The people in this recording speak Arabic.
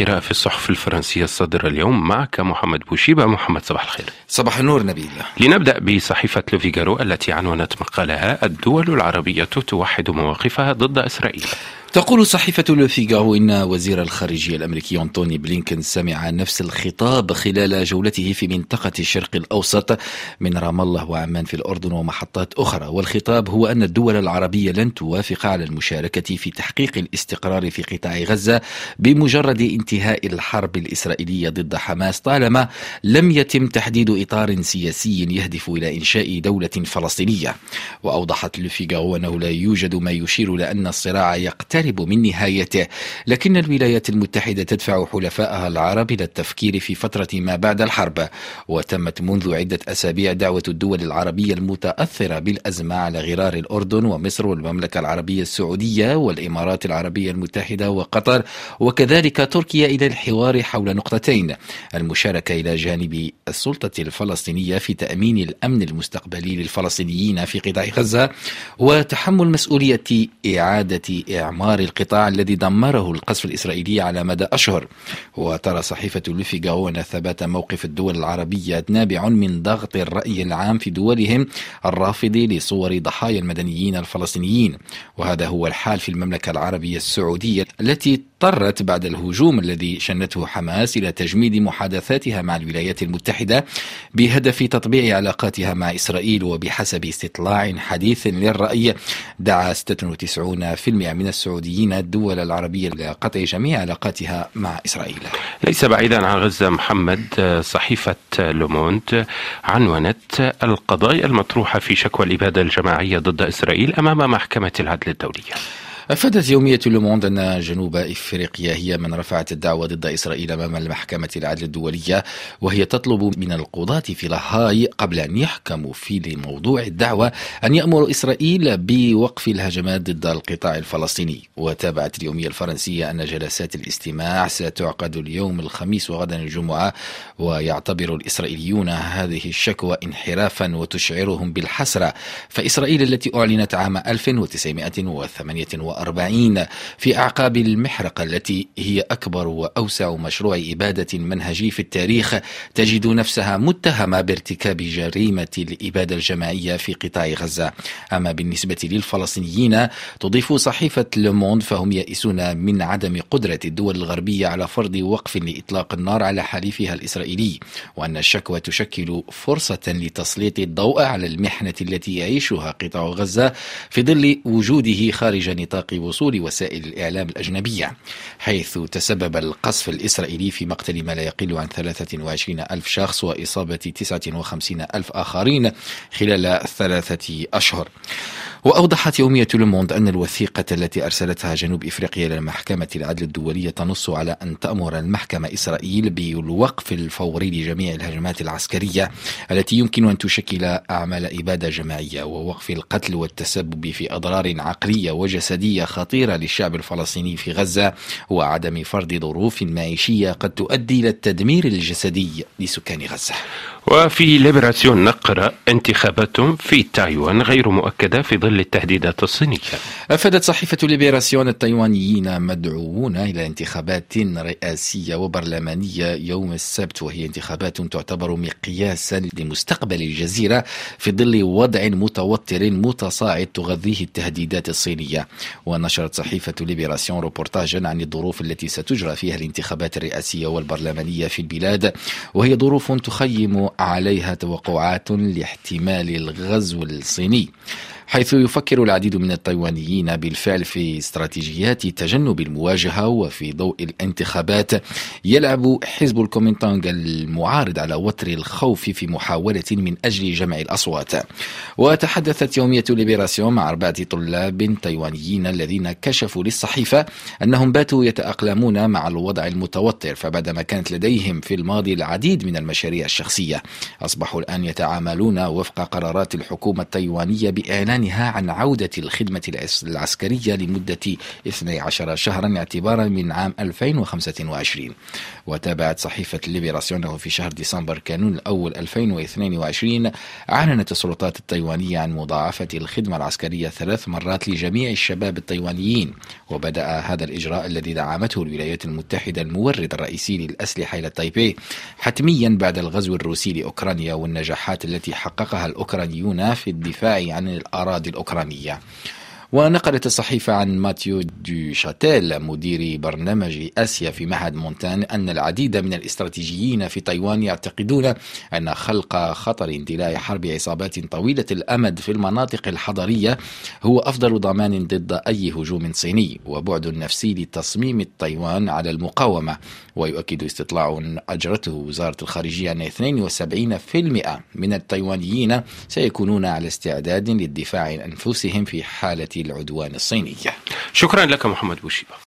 القراءة في الصحف الفرنسية الصادرة اليوم معك محمد بوشيبة. محمد صباح الخير. صباح النور نبيل. لنبدأ بصحيفة لوفيغارو التي عنونت مقالها. الدول العربية توحد مواقفها ضد إسرائيل. تقول صحيفة لوفيغارو إن وزير الخارجية الأمريكي أنتوني بلينكن سمع نفس الخطاب خلال جولته في منطقة الشرق الأوسط من رام الله وعمان في الأردن ومحطات أخرى. والخطاب هو أن الدول العربية لن توافق على المشاركة في تحقيق الاستقرار في قطاع غزة بمجرد انتهاء الحرب الإسرائيلية ضد حماس طالما لم يتم تحديد إطار سياسي يهدف إلى إنشاء دولة فلسطينية. وأوضحت لوفيغارو أنه لا يوجد ما يشير إلى أن الصراع يقتل يقترب من نهايته. لكن الولايات المتحدة تدفع حلفائها العرب إلى التفكير في فترة ما بعد الحرب وتمت منذ عدة أسابيع دعوة الدول العربية المتأثرة بالأزمة على غرار الأردن ومصر والمملكة العربية السعودية والإمارات العربية المتحدة وقطر. وكذلك تركيا إلى الحوار حول نقطتين المشاركة إلى جانب السلطة الفلسطينية في تأمين الأمن المستقبلي للفلسطينيين في قطاع غزة وتحمل مسؤولية إعادة إعمار دمار القطاع الذي دمره القصف الإسرائيلي على مدى أشهر. وترى صحيفة لوفيغاو أن ثبات موقف الدول العربية نابع من ضغط الرأي العام في دولهم الرافض لصور ضحايا المدنيين الفلسطينيين. وهذا هو الحال في المملكة العربية السعودية التي اضطرت بعد الهجوم الذي شنته حماس إلى تجميد محادثاتها مع الولايات المتحدة بهدف تطبيع علاقاتها مع إسرائيل وبحسب استطلاع حديث للرأي. دعا 96% من السعوديين الدول العربية لقطع جميع علاقاتها مع إسرائيل. ليس بعيدا عن غزة محمد صحيفة لوموند عنونت القضايا المطروحة في شكوى الإبادة الجماعية ضد إسرائيل أمام محكمة العدل الدولية. أفادت يومية لوموند أن جنوب إفريقيا هي من رفعت الدعوة ضد إسرائيل أمام المحكمة العدل الدولية وهي تطلب من القضاة في لاهاي قبل أن يحكموا في موضوع الدعوة أن يأمروا إسرائيل بوقف الهجمات ضد القطاع الفلسطيني. وتابعت اليومية الفرنسية أن جلسات الاستماع ستعقد اليوم الخميس وغدا الجمعة ويعتبر الإسرائيليون هذه الشكوى انحرافا وتشعرهم بالحسرة. فإسرائيل التي أعلنت عام 1948 1940 في أعقاب المحرقة التي هي أكبر وأوسع مشروع إبادة منهجي في التاريخ. تجد نفسها متهمة بارتكاب جريمة الإبادة الجماعية في قطاع غزة. أما بالنسبة للفلسطينيين تضيف صحيفة لوموند فهم يئسون من عدم قدرة الدول الغربية على فرض وقف لإطلاق النار على حليفها الإسرائيلي وأن الشكوى تشكل فرصة لتسليط الضوء على المحنة التي يعيشها قطاع غزة في ظل وجوده خارج نطاق وصول وسائل الإعلام الأجنبية حيث تسبب القصف الإسرائيلي في مقتل ما لا يقل عن 23 ألف شخص وإصابة 59 ألف آخرين خلال ثلاثة أشهر. وأوضحت يومية لوموند أن الوثيقة التي أرسلتها جنوب إفريقيا إلى محكمة العدل الدولية تنص على أن تأمر المحكمة إسرائيل بالوقف الفوري لجميع الهجمات العسكرية التي يمكن أن تشكل أعمال إبادة جماعية ووقف القتل والتسبب في أضرار عقلية وجسدية خطيرة للشعب الفلسطيني في غزة وعدم فرض ظروف معيشية قد تؤدي إلى التدمير الجسدي لسكان غزة. وفي ليبراسيون نقرأ انتخابات في تايوان غير مؤكدة في ظل التهديدات الصينية. أفادت صحيفة ليبراسيون التايوانيين مدعوون إلى انتخابات رئاسية وبرلمانية يوم السبت وهي انتخابات تعتبر مقياسا لمستقبل الجزيرة في ظل وضع متوتر متصاعد تغذيه التهديدات الصينية. ونشرت صحيفة ليبراسيون روبورتاجا عن الظروف التي ستجرى فيها الانتخابات الرئاسية والبرلمانية في البلاد وهي ظروف تخيم عليها توقعات لاحتمال الغزو الصيني حيث يفكر العديد من التايوانيين بالفعل في استراتيجيات تجنب المواجهة وفي ضوء الانتخابات. يلعب حزب الكومينتانغ المعارض على وتر الخوف في محاولة من أجل جمع الأصوات. وتحدثت يومية ليبراسيون مع أربعة طلاب تايوانيين الذين كشفوا للصحيفة أنهم باتوا يتأقلمون مع الوضع المتوتر فبعدما كانت لديهم في الماضي العديد من المشاريع الشخصية. أصبحوا الآن يتعاملون وفق قرارات الحكومة التايوانية بإعلان إعلانها عن عودة الخدمة العسكرية لمدة 12 شهرا اعتبارا من عام 2025 وتابعت صحيفة ليبراسيون في شهر ديسمبر كانون الأول 2022 أعلنت السلطات التايوانية عن مضاعفة الخدمة العسكرية ثلاث مرات لجميع الشباب التايوانيين. وبدأ هذا الإجراء الذي دعمته الولايات المتحدة المورد الرئيسي للأسلحة إلى تايبي حتميا بعد الغزو الروسي لأوكرانيا والنجاحات التي حققها الأوكرانيون في الدفاع عن الأراضي الأوكرانية. ونقلت الصحيفة عن ماتيو دو شاتيل مدير برنامج آسيا في معهد مونتان أن العديد من الاستراتيجيين في تايوان يعتقدون أن خلق خطر اندلاع حرب عصابات طويلة الأمد في المناطق الحضرية هو أفضل ضمان ضد أي هجوم صيني وبعد نفسي لتصميم تايوان على المقاومة ويؤكد استطلاع أجرته وزارة الخارجية أن 72% من التايوانيين سيكونون على استعداد للدفاع عن أنفسهم في حالة العدوان الصيني. شكرا لك محمد بوشيبة.